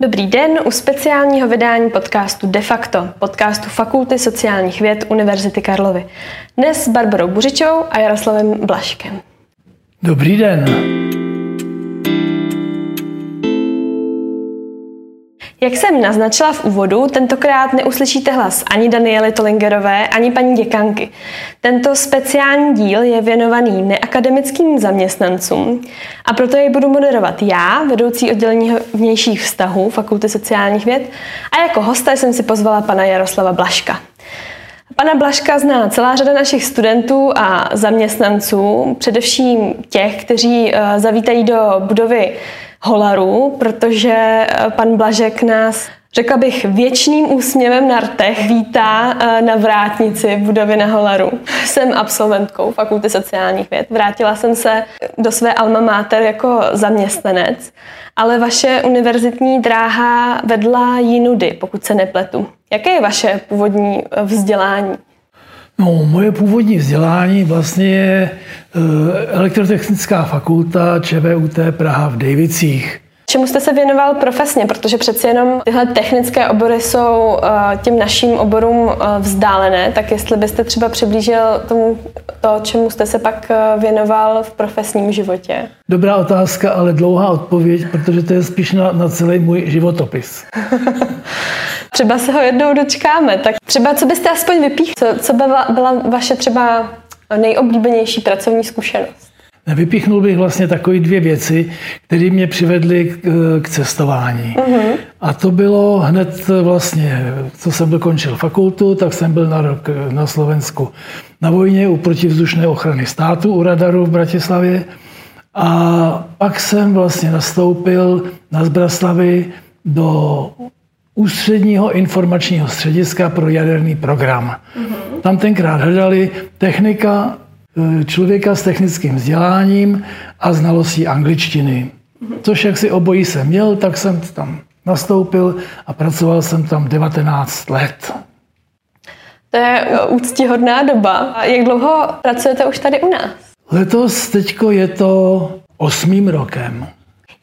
Dobrý den u speciálního vydání podcastu De facto, podcastu Fakulty sociálních věd Univerzity Karlovy. Dnes s Barbarou Buřičou a Jaroslavem Blaškem. Dobrý den. Jak jsem naznačila v úvodu, tentokrát neuslyšíte hlas ani Daniely Tolingerové, ani paní děkanky. Tento speciální díl je věnovaný neakademickým zaměstnancům a proto jej budu moderovat já, vedoucí oddělení vnějších vztahů Fakulty sociálních věd a jako hosta jsem si pozvala pana Jaroslava Blaška. Pana Blaška zná celá řada našich studentů a zaměstnanců, především těch, kteří eh, zavítají do budovy Holaru, protože eh, pan Blažek nás řekla bych, věčným úsměvem na rtech vítá eh, na vrátnici budovy na Holaru. Jsem absolventkou Fakulty sociálních věd. Vrátila jsem se do své alma mater jako zaměstnanec, ale vaše univerzitní dráha vedla jinudy, pokud se nepletu. Jaké je vaše původní eh, vzdělání? No, moje původní vzdělání vlastně je eh, elektrotechnická fakulta ČVUT Praha v Dejvicích. Čemu jste se věnoval profesně, protože přeci jenom tyhle technické obory jsou eh, těm našim oborům eh, vzdálené, tak jestli byste třeba přiblížil tomu to, čemu jste se pak věnoval v profesním životě? Dobrá otázka, ale dlouhá odpověď, protože to je spíš na, na celý můj životopis. Třeba se ho jednou dočkáme. Tak třeba co byste aspoň vypíchli? Co, co byla, byla vaše třeba nejoblíbenější pracovní zkušenost? Vypíchnul bych vlastně takové dvě věci, které mě přivedly k, k cestování. Uh-huh. A to bylo hned vlastně, co jsem dokončil fakultu, tak jsem byl na rok na Slovensku na vojně u protivzdušné ochrany státu u radaru v Bratislavě. A pak jsem vlastně nastoupil na Zbraslavy do ústředního informačního střediska pro jaderný program. Mm-hmm. Tam tenkrát hledali technika, e, člověka s technickým vzděláním a znalostí angličtiny. Mm-hmm. Což jak si obojí jsem měl, tak jsem tam nastoupil a pracoval jsem tam 19 let. To je úctihodná doba. A jak dlouho pracujete už tady u nás? Letos teďko je to osmým rokem.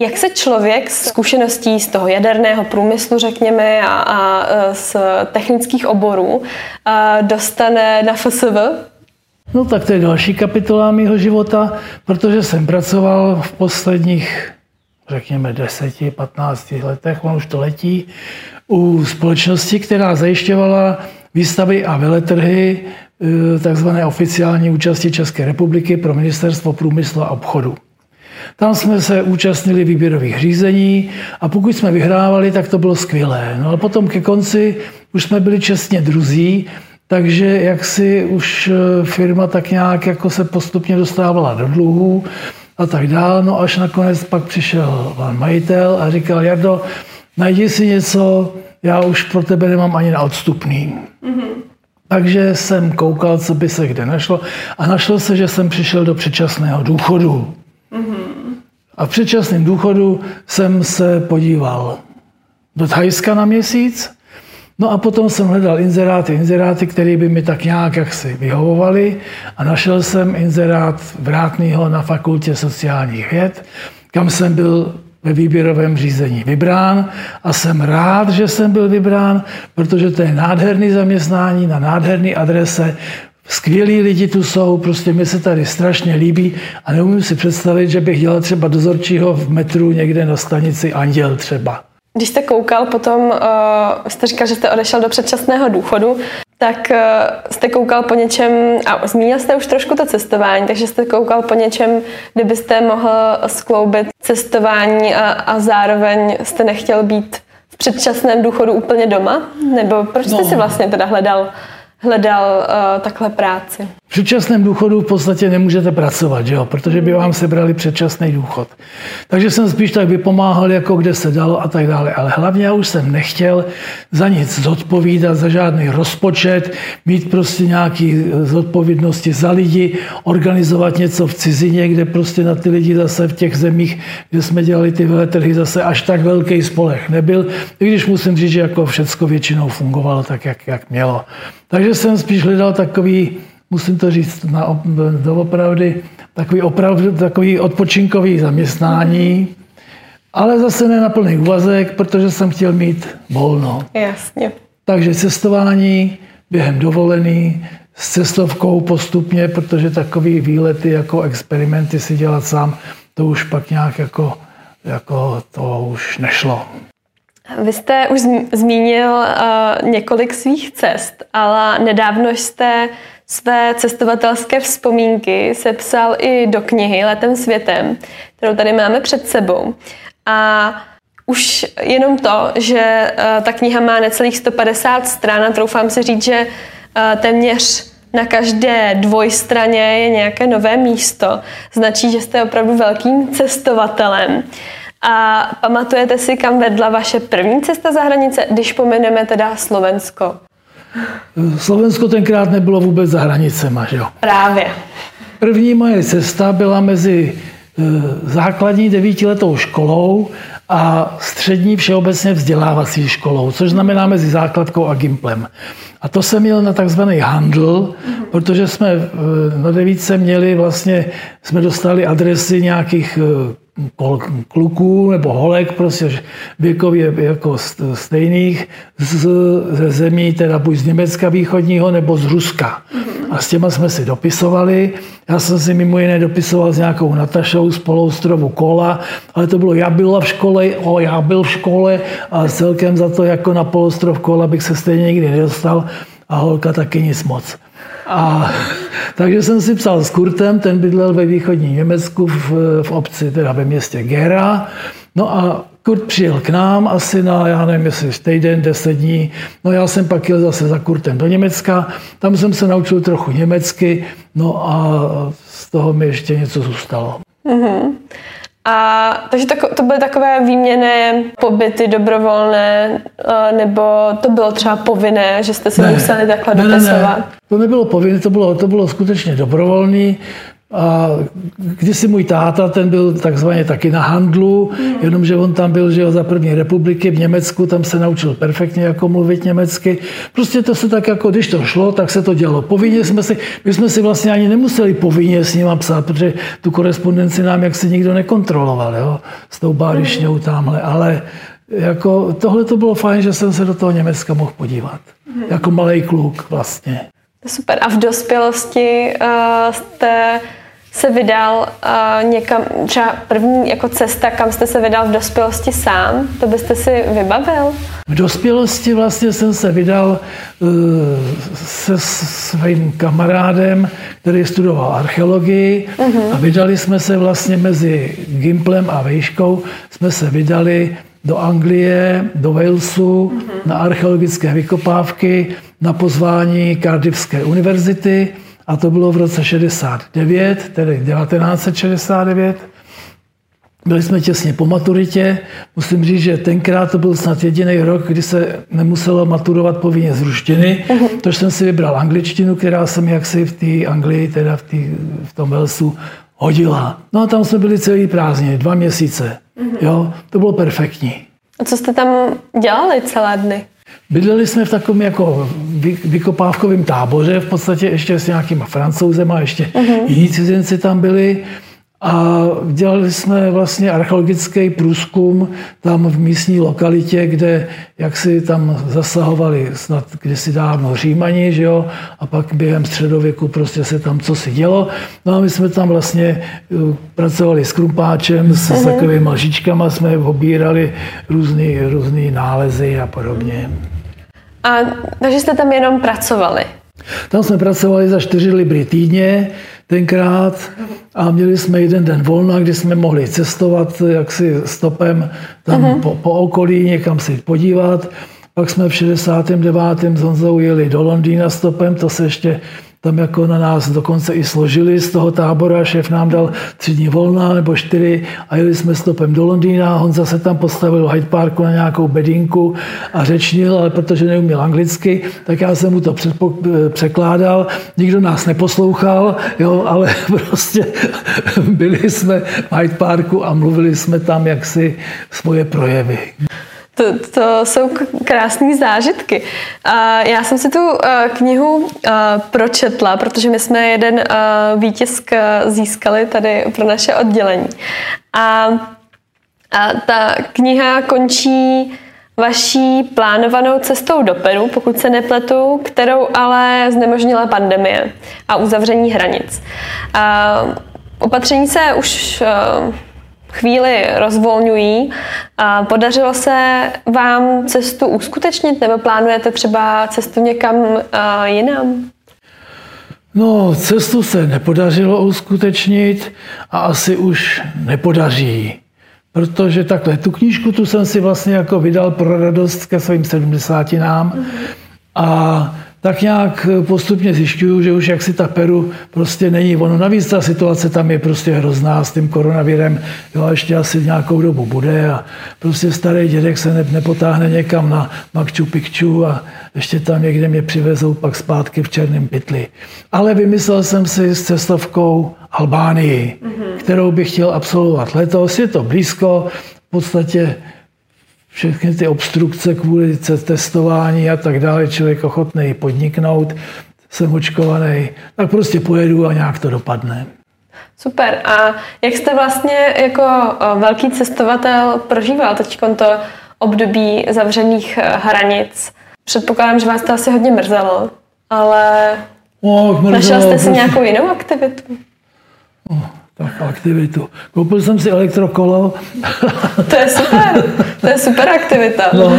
Jak se člověk s zkušeností z toho jaderného průmyslu, řekněme, a, a e, z technických oborů a dostane na FSV? No tak to je další kapitola mého života, protože jsem pracoval v posledních, řekněme, 10-15 letech, on už to letí, u společnosti, která zajišťovala výstavy a veletrhy e, takzvané oficiální účasti České republiky pro Ministerstvo průmyslu a obchodu. Tam jsme se účastnili výběrových řízení a pokud jsme vyhrávali, tak to bylo skvělé. No a potom ke konci už jsme byli čestně druzí, takže jak si už eh, firma tak nějak jako se postupně dostávala do dluhů a tak dále. No až nakonec pak přišel pan majitel a říkal, Jardo, najdi si něco, já už pro tebe nemám ani na odstupný. Mm-hmm. Takže jsem koukal, co by se kde našlo a našlo se, že jsem přišel do předčasného důchodu. A v předčasném důchodu jsem se podíval do Thajska na měsíc, no a potom jsem hledal inzeráty, inzeráty, které by mi tak nějak jaksi vyhovovaly a našel jsem inzerát vrátného na fakultě sociálních věd, kam jsem byl ve výběrovém řízení vybrán a jsem rád, že jsem byl vybrán, protože to je nádherný zaměstnání na nádherné adrese Skvělí lidi tu jsou, prostě mi se tady strašně líbí a neumím si představit, že bych dělal třeba dozorčího v metru někde na stanici Anděl třeba. Když jste koukal potom, uh, jste říkal, že jste odešel do předčasného důchodu, tak uh, jste koukal po něčem, a zmínil jste už trošku to cestování, takže jste koukal po něčem, kdybyste mohl skloubit cestování a, a zároveň jste nechtěl být v předčasném důchodu úplně doma? Nebo proč jste no. si vlastně teda hledal hledal uh, takhle práci? V předčasném důchodu v podstatě nemůžete pracovat, jo? protože by vám sebrali předčasný důchod. Takže jsem spíš tak vypomáhal, jako kde se dalo a tak dále. Ale hlavně já už jsem nechtěl za nic zodpovídat, za žádný rozpočet, mít prostě nějaký zodpovědnosti za lidi, organizovat něco v cizině, kde prostě na ty lidi zase v těch zemích, kde jsme dělali ty veletrhy, zase až tak velký spolech nebyl. I když musím říct, že jako všecko většinou fungovalo tak, jak, jak mělo. Takže jsem spíš hledal takový musím to říct na, doopravdy, takový, opravdu, takový odpočinkový zaměstnání, ale zase ne na plný úvazek, protože jsem chtěl mít volno. Jasně. Takže cestování během dovolený, s cestovkou postupně, protože takový výlety jako experimenty si dělat sám, to už pak nějak jako, jako to už nešlo. Vy jste už zmínil uh, několik svých cest, ale nedávno jste své cestovatelské vzpomínky sepsal i do knihy Letem světem, kterou tady máme před sebou. A už jenom to, že uh, ta kniha má necelých 150 stran a troufám si říct, že uh, téměř na každé dvojstraně je nějaké nové místo, značí, že jste opravdu velkým cestovatelem. A pamatujete si, kam vedla vaše první cesta za hranice, když pomeneme teda Slovensko? Slovensko tenkrát nebylo vůbec za hranicema, že jo? Právě. První moje cesta byla mezi e, základní devítiletou školou a střední všeobecně vzdělávací školou, což znamená mezi základkou a gimplem. A to jsem měl na takzvaný handl, protože jsme e, na devítce měli vlastně, jsme dostali adresy nějakých e, kluků nebo holek, prostě věkově jako stejných z, ze zemí, teda buď z Německa východního nebo z Ruska. A s těma jsme si dopisovali. Já jsem si mimo jiné dopisoval s nějakou Natašou z poloustrovu Kola, ale to bylo, já byla v škole, o, já byl v škole a celkem za to jako na poloostrov Kola bych se stejně nikdy nedostal a holka taky nic moc. A, takže jsem si psal s Kurtem, ten bydlel ve východním Německu v, v obci, teda ve městě Gera. No a Kurt přijel k nám asi na, já nevím, jestli týden, deset dní. No já jsem pak jel zase za Kurtem do Německa. Tam jsem se naučil trochu německy, no a z toho mi ještě něco zůstalo. Mm-hmm. A takže to, to byly takové výměné pobyty dobrovolné, nebo to bylo třeba povinné, že jste se ne, museli takhle ne, dopisovat? Ne, ne. To nebylo povinné, to bylo, to bylo skutečně dobrovolné. A kdysi můj táta, ten byl takzvaně taky na handlu, mm. jenomže on tam byl, že jo, za první republiky v Německu, tam se naučil perfektně jako mluvit německy. Prostě to se tak jako, když to šlo, tak se to dělalo. Povinně jsme si, my jsme si vlastně ani nemuseli povinně s ním psát, protože tu korespondenci nám jak si nikdo nekontroloval, jo, s tou bárišňou tamhle, ale jako tohle to bylo fajn, že jsem se do toho Německa mohl podívat. Mm. Jako malý kluk vlastně. Super. A v dospělosti uh, jste se vydal uh, někam, třeba první jako cesta, kam jste se vydal v dospělosti sám, to byste si vybavil? V dospělosti vlastně jsem se vydal uh, se svým kamarádem, který studoval archeologii uh-huh. a vydali jsme se vlastně mezi Gimplem a Vejškou, jsme se vydali do Anglie, do Walesu uh-huh. na archeologické vykopávky na pozvání Cardiffské univerzity a to bylo v roce 69, tedy 1969. Byli jsme těsně po maturitě. Musím říct, že tenkrát to byl snad jediný rok, kdy se nemuselo maturovat povinně z ruštiny. Uh-huh. Tož jsem si vybral angličtinu, která se mi jaksi v té Anglii, teda v, tý, v tom Velsu, hodila. No a tam jsme byli celý prázdně, dva měsíce. Uh-huh. Jo, to bylo perfektní. A co jste tam dělali celé dny? Bydleli jsme v takovém jako vykopávkovém táboře, v podstatě ještě s nějakýma francouzem a ještě uh-huh. jiní cizinci tam byli. A dělali jsme vlastně archeologický průzkum tam v místní lokalitě, kde jak si tam zasahovali snad kdysi dávno Římani, že jo, a pak během středověku prostě se tam co si dělo. No a my jsme tam vlastně eh, pracovali s krumpáčem, s, s takovými lžičkama jsme obírali různý, různý nálezy a podobně. A takže jste tam jenom pracovali? Tam jsme pracovali za 4 libry týdně tenkrát a měli jsme jeden den volna, kdy jsme mohli cestovat jaksi stopem tam uh-huh. po, po okolí, někam si podívat. Pak jsme v 69. s Honzou jeli do Londýna stopem, to se ještě tam jako na nás dokonce i složili z toho tábora, šéf nám dal tři dní volna nebo čtyři a jeli jsme stopem do Londýna, Honza se tam postavil v Hyde Parku na nějakou bedinku a řečnil, ale protože neuměl anglicky, tak já jsem mu to překládal, nikdo nás neposlouchal, jo, ale prostě byli jsme v Hyde Parku a mluvili jsme tam jaksi svoje projevy. To, to jsou krásné zážitky. Já jsem si tu eh, knihu eh, pročetla, protože my jsme jeden eh, výtisk získali tady pro naše oddělení. A, a ta kniha končí vaší plánovanou cestou do Peru, pokud se nepletu, kterou ale znemožnila pandemie a uzavření hranic. Opatření se už chvíli rozvolňují. Podařilo se vám cestu uskutečnit nebo plánujete třeba cestu někam jinam? No, cestu se nepodařilo uskutečnit a asi už nepodaří. Protože takhle, tu knížku tu jsem si vlastně jako vydal pro radost ke svým sedmdesátinám. Mm-hmm. A tak nějak postupně zjišťuju, že už jak si ta Peru prostě není ono. Navíc ta situace tam je prostě hrozná s tím koronavirem, jo, ještě asi nějakou dobu bude a prostě starý dědek se ne, nepotáhne někam na Makču Pikču a ještě tam někde mě přivezou pak zpátky v černém pytli. Ale vymyslel jsem si s cestovkou Albánii, mm-hmm. kterou bych chtěl absolvovat letos. Je to blízko, v podstatě všechny ty obstrukce kvůli testování a tak dále, člověk ochotný podniknout, jsem očkovaný, tak prostě pojedu a nějak to dopadne. Super. A jak jste vlastně jako velký cestovatel prožíval teď to období zavřených e, hranic? Předpokládám, že vás to asi hodně mrzelo, ale oh, mrzelo, našel jste si prostě... nějakou jinou aktivitu? Oh tak aktivitu. Koupil jsem si elektrokolo. To je super, to je super aktivita. No,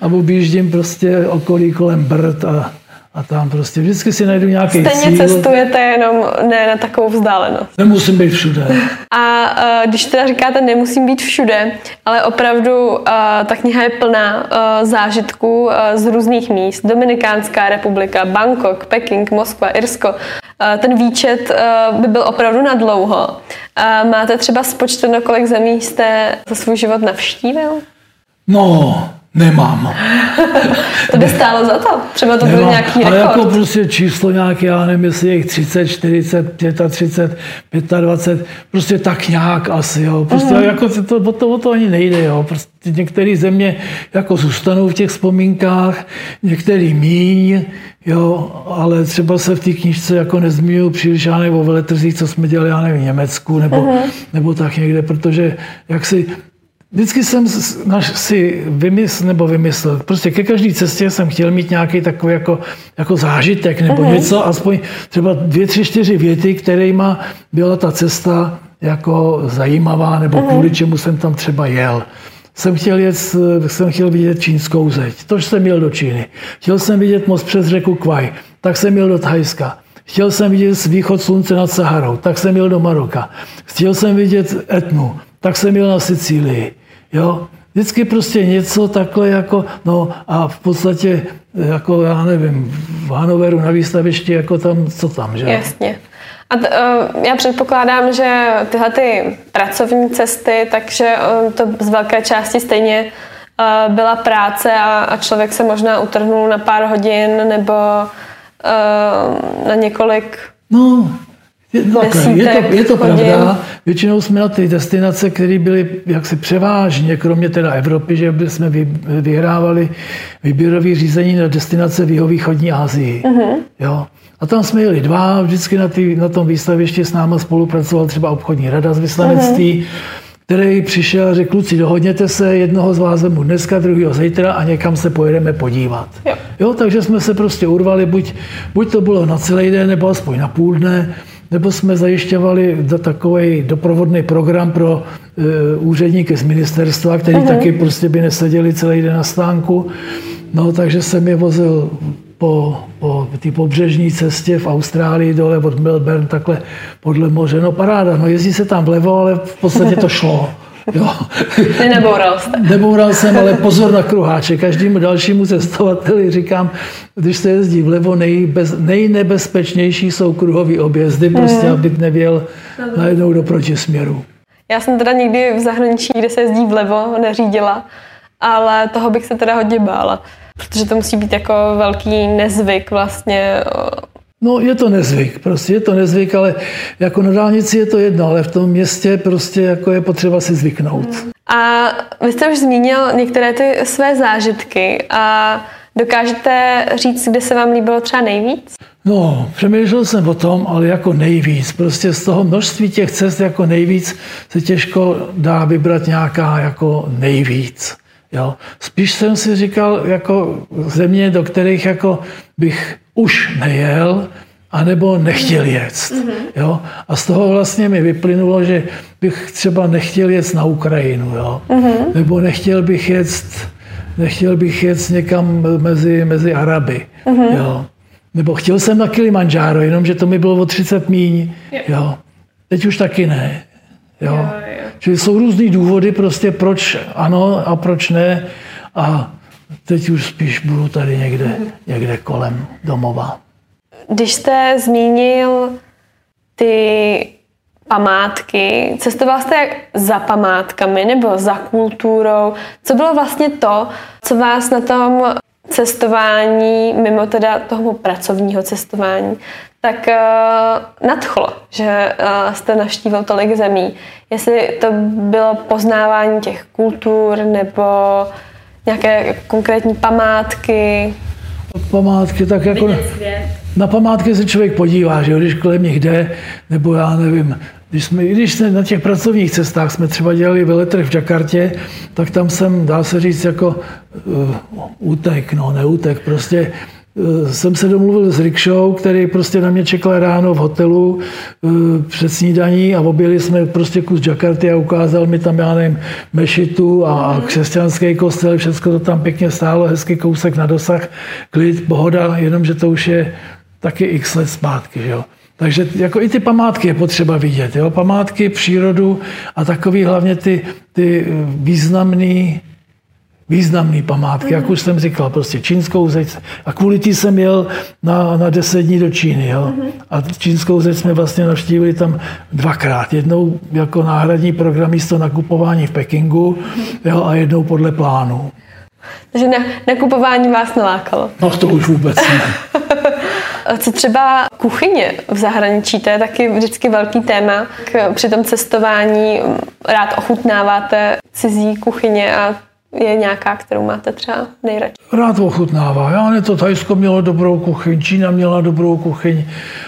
a objíždím prostě okolí kolem Brd a a tam prostě vždycky si najdu nějaký Stejně cíl. cestujete jenom ne na takovou vzdálenost. Nemusím být všude. A uh, když teda říkáte nemusím být všude, ale opravdu uh, ta kniha je plná uh, zážitků uh, z různých míst. Dominikánská republika, Bangkok, Peking, Moskva, Irsko. Uh, ten výčet uh, by byl opravdu na dlouho. Uh, máte třeba spočteno, kolik zemí jste za svůj život navštívil? No, Nemám. to by stálo za to. Třeba to byl nějaký rekord. Ale jako prostě číslo nějaké, já nevím, jestli je 30, 40, 35, 25, prostě tak nějak asi, jo. Prostě uh-huh. jako to, o, to, o to ani nejde, jo. Prostě některé země jako zůstanou v těch vzpomínkách, některý míň, jo, ale třeba se v té knižce jako nezmíňují příliš, já nevím, o veletrzích, co jsme dělali, já nevím, v Německu, nebo, uh-huh. nebo tak někde, protože jak si Vždycky jsem si vymysl, nebo vymyslel, prostě ke každé cestě jsem chtěl mít nějaký takový jako, jako zážitek nebo uh-huh. něco, aspoň třeba dvě, tři, čtyři věty, kterými byla ta cesta jako zajímavá, nebo uh-huh. kvůli čemu jsem tam třeba jel. Jsem chtěl, jet, jsem chtěl vidět čínskou zeď, tož jsem jel do Číny. Chtěl jsem vidět most přes řeku Kvaj, tak jsem jel do Thajska. Chtěl jsem vidět východ slunce nad Saharou, tak jsem jel do Maroka. Chtěl jsem vidět Etnu, tak jsem jel na Sicílii. Jo? Vždycky prostě něco takhle jako, no a v podstatě, jako já nevím, v Hanoveru na výstavišti, jako tam, co tam, že? Jasně. A t, uh, já předpokládám, že tyhle ty pracovní cesty, takže uh, to z velké části stejně uh, byla práce a, a člověk se možná utrhnul na pár hodin nebo na několik No, No, je to, je to pravda. Většinou jsme na ty destinace, které byly jaksi převážně, kromě teda Evropy, že jsme vyhrávali výběrové řízení na destinace v jihovýchodní Asii. Uh-huh. Jo. A tam jsme jeli dva, vždycky na, tý, na tom výstavišti s námi spolupracoval třeba obchodní rada z vyslanectví, uh-huh který přišel a řekl, kluci, dohodněte se, jednoho z vás vemu dneska, druhého zítra a někam se pojedeme podívat. Jo. jo. takže jsme se prostě urvali, buď, buď to bylo na celý den, nebo aspoň na půl dne nebo jsme zajišťovali do takový doprovodný program pro e, úředníky z ministerstva, který uh-huh. taky prostě by neseděli celý den na stánku. No, takže jsem je vozil po, po té pobřežní cestě v Austrálii dole od Melbourne, takhle podle moře. No paráda, no jezdí se tam vlevo, ale v podstatě to šlo. Jo. Nenaboural jste. Neboural jsem, ale pozor na kruháče. Každému dalšímu cestovateli říkám, když se jezdí vlevo, nejbez, nejnebezpečnější jsou kruhové objezdy, prostě, mm. aby nevěl najednou do protisměru. Já jsem teda nikdy v zahraničí, kde se jezdí vlevo, neřídila, ale toho bych se teda hodně bála, protože to musí být jako velký nezvyk vlastně No je to nezvyk, prostě je to nezvyk, ale jako na dálnici je to jedno, ale v tom městě prostě jako je potřeba si zvyknout. A vy jste už zmínil některé ty své zážitky a dokážete říct, kde se vám líbilo třeba nejvíc? No, přemýšlel jsem o tom, ale jako nejvíc. Prostě z toho množství těch cest jako nejvíc se těžko dá vybrat nějaká jako nejvíc. Jo. Spíš jsem si říkal, jako země, do kterých jako bych už nejel, anebo nechtěl jet. Mm-hmm. Jo? A z toho vlastně mi vyplynulo, že bych třeba nechtěl jet na Ukrajinu, jo? Mm-hmm. nebo nechtěl bych jet, nechtěl bych jet někam mezi, mezi Araby. Mm-hmm. Jo? Nebo chtěl jsem na Kilimanjaro, jenomže to mi bylo o 30 míň. Jo? Teď už taky ne. Jo? Jo, jo. Čili jsou různý důvody, prostě proč ano a proč ne. A teď už spíš budu tady někde, někde kolem domova. Když jste zmínil ty památky, cestoval jste za památkami nebo za kulturou? Co bylo vlastně to, co vás na tom cestování, mimo teda toho pracovního cestování, tak uh, nadchlo, že uh, jste navštívil tolik zemí. Jestli to bylo poznávání těch kultur nebo nějaké konkrétní památky? Památky, tak jako na památky se člověk podívá, že jo, když kolem nich jde, nebo já nevím, když jsme, když jsme na těch pracovních cestách jsme třeba dělali veletrh v Jakartě, tak tam jsem, dá se říct, jako uh, útek, no neútek, prostě jsem se domluvil s Rikšou, který prostě na mě čekal ráno v hotelu eh, před snídaní a objeli jsme prostě kus Jakarty a ukázal mi tam, já nevím, mešitu a křesťanský kostel, všechno to tam pěkně stálo, hezký kousek na dosah, klid, pohoda, jenomže to už je taky x let zpátky, že jo. Takže jako i ty památky je potřeba vidět. Jo? Památky, přírodu a takový hlavně ty, ty významné významný památky, jak už jsem říkal, prostě čínskou zeď. A kvůli tí jsem jel na, na deset dní do Číny. Jo? A čínskou zeď jsme vlastně navštívili tam dvakrát. Jednou jako náhradní program místo nakupování v Pekingu jo? a jednou podle plánu. Takže na, nakupování vás nelákalo? No to už vůbec ne. Co třeba kuchyně v zahraničí, to je taky vždycky velký téma. Při tom cestování rád ochutnáváte cizí kuchyně a je nějaká, kterou máte třeba nejradši? Rád ochutnává. Já ne, to Thajsko mělo dobrou kuchyň, Čína měla dobrou kuchyň.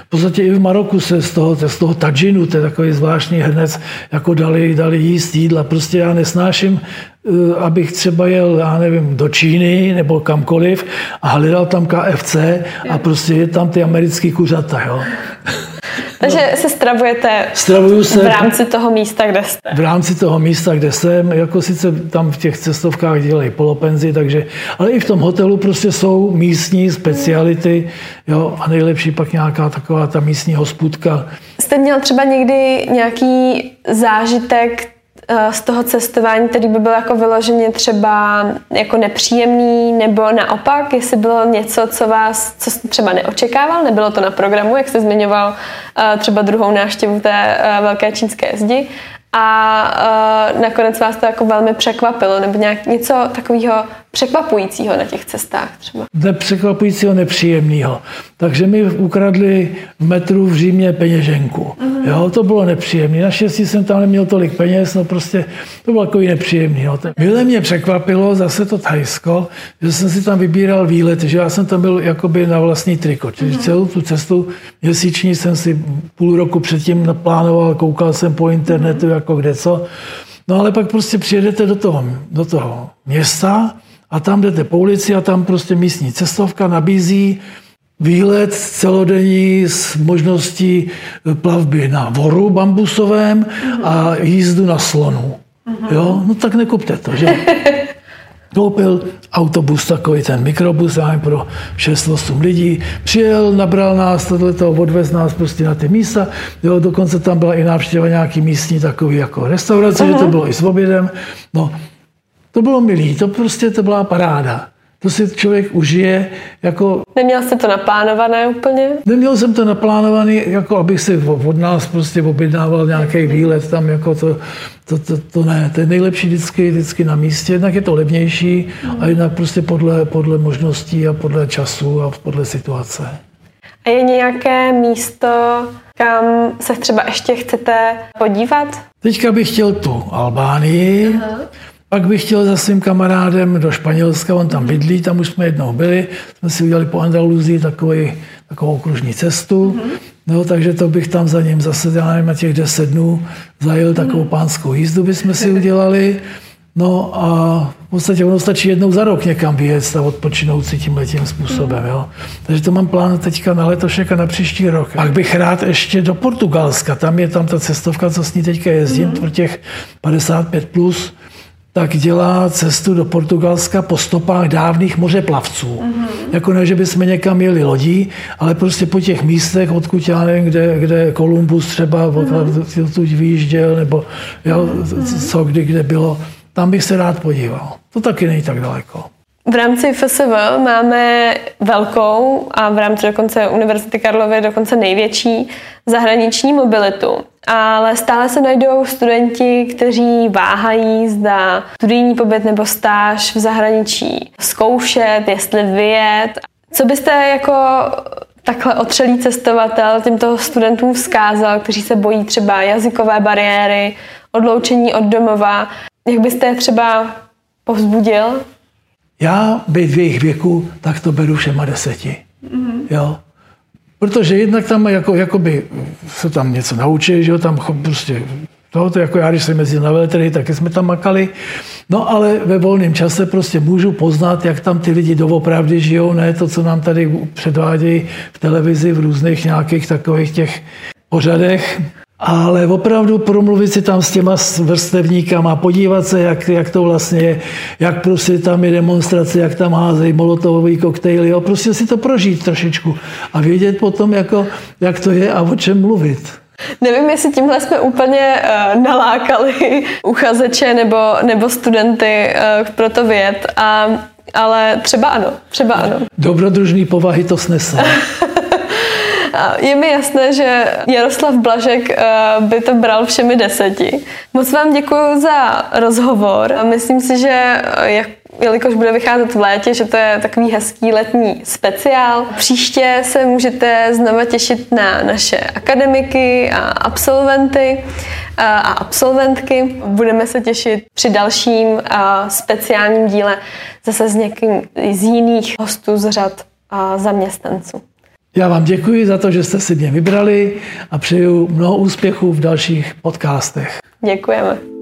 V podstatě i v Maroku se z toho, z toho tadžinu, to je takový zvláštní hrnec, jako dali, dali jíst jídla. Prostě já nesnáším, eh, abych třeba jel, já nevím, do Číny nebo kamkoliv a hledal tam KFC a prostě je tam ty americký kuřata. Jo. Takže no. se stravujete Stravuju se v rámci toho místa, kde jste. V rámci toho místa, kde jsem, jako sice tam v těch cestovkách dělají polopenzi, takže, ale i v tom hotelu prostě jsou místní speciality, jo, a nejlepší pak nějaká taková ta místní hospůdka. Jste měl třeba někdy nějaký zážitek, z toho cestování, který by byl jako vyloženě třeba jako nepříjemný, nebo naopak, jestli bylo něco, co vás, co jste třeba neočekával, nebylo to na programu, jak jste zmiňoval eh, třeba druhou návštěvu té eh, velké čínské zdi, a uh, nakonec vás to jako velmi překvapilo, nebo nějak něco takového překvapujícího na těch cestách třeba? Ne překvapujícího, nepříjemného. Takže mi ukradli v metru v Římě peněženku. Uh-huh. Jo, to bylo nepříjemné. Naštěstí jsem tam neměl tolik peněz, no prostě to bylo takový nepříjemný. Jo. Mile mě překvapilo zase to Thajsko, že jsem si tam vybíral výlet, že já jsem tam byl jakoby na vlastní triko. Čiže uh-huh. celou tu cestu měsíční jsem si půl roku předtím naplánoval, koukal jsem po internetu, uh-huh. Jako kde co. No ale pak prostě přijedete do toho, do toho města, a tam jdete po ulici a tam prostě místní cestovka nabízí výlet celodenní s možností plavby na voru bambusovém a jízdu na slonu. Jo? No tak nekupte to, že? koupil autobus, takový ten mikrobus, já pro 6-8 lidí, přijel, nabral nás, tohleto, odvez nás prostě na ty místa, jo, dokonce tam byla i návštěva nějaký místní takový jako restaurace, uh-huh. že to bylo i s obědem, no, to bylo milý, to prostě to byla paráda to si člověk užije jako... Neměl jste to naplánované úplně? Neměl jsem to naplánovaný, jako abych si od nás prostě objednával nějaký výlet tam, jako to, to, to, to ne. To je nejlepší vždycky, vždycky na místě, jednak je to levnější a jednak prostě podle, podle možností a podle času a podle situace. A je nějaké místo, kam se třeba ještě chcete podívat? Teďka bych chtěl tu Albánii, Aha. Pak bych chtěl za svým kamarádem do Španělska, on tam bydlí, tam už jsme jednou byli, jsme si udělali po Andaluzii takový, takovou okružní cestu, mm-hmm. no, takže to bych tam za ním zase, já nevím, na těch deset dnů zajel takovou mm-hmm. pánskou jízdu, bychom si udělali. No a v podstatě ono stačí jednou za rok někam vyjet a odpočinout si tím letím způsobem. Jo. Takže to mám plán teďka na letošek a na příští rok. Pak bych rád ještě do Portugalska. Tam je tam ta cestovka, co s ní teďka jezdím, mm. těch 55+. Plus tak dělá cestu do Portugalska po stopách dávných mořeplavců. Mm-hmm. Jako ne, že bychom někam jeli lodí, ale prostě po těch místech, odkud já nevím, kde, kde Kolumbus třeba mm-hmm. odtud vyjížděl, nebo jo, mm-hmm. co kdy kde bylo, tam bych se rád podíval. To taky není tak daleko. V rámci FSV máme velkou a v rámci dokonce Univerzity Karlovy dokonce největší zahraniční mobilitu. Ale stále se najdou studenti, kteří váhají, zda studijní pobyt nebo stáž v zahraničí zkoušet, jestli vyjet. Co byste jako takhle otřelý cestovatel těmto studentům vzkázal, kteří se bojí třeba jazykové bariéry, odloučení od domova? Jak byste je třeba povzbudil? Já být v jejich věku, tak to beru všema deseti. Mm-hmm. Jo. Protože jednak tam jako, jakoby se tam něco naučí, že jo, tam prostě to, to jako já, když jsem jezdil na veletrhy, taky jsme tam makali. No ale ve volném čase prostě můžu poznat, jak tam ty lidi doopravdy žijou, ne to, co nám tady předvádějí v televizi, v různých nějakých takových těch pořadech ale opravdu promluvit si tam s těma vrstevníkama, podívat se, jak, jak to vlastně je, jak prostě tam je demonstrace, jak tam házejí molotovový koktejly, jo, prostě si to prožít trošičku a vědět potom, jako, jak to je a o čem mluvit. Nevím, jestli tímhle jsme úplně uh, nalákali uchazeče nebo, nebo studenty uh, pro to věd, a, ale třeba ano, třeba ano. Dobrodružný povahy to snese. Je mi jasné, že Jaroslav Blažek eh, by to bral všemi deseti. Moc vám děkuji za rozhovor a myslím si, že eh, jak jelikož bude vycházet v létě, že to je takový hezký letní speciál. Příště se můžete znova těšit na naše akademiky a absolventy eh, a absolventky. Budeme se těšit při dalším speciálním díle zase z někým z jiných hostů z řad zaměstnanců. Já vám děkuji za to, že jste si mě vybrali a přeju mnoho úspěchů v dalších podcastech. Děkujeme.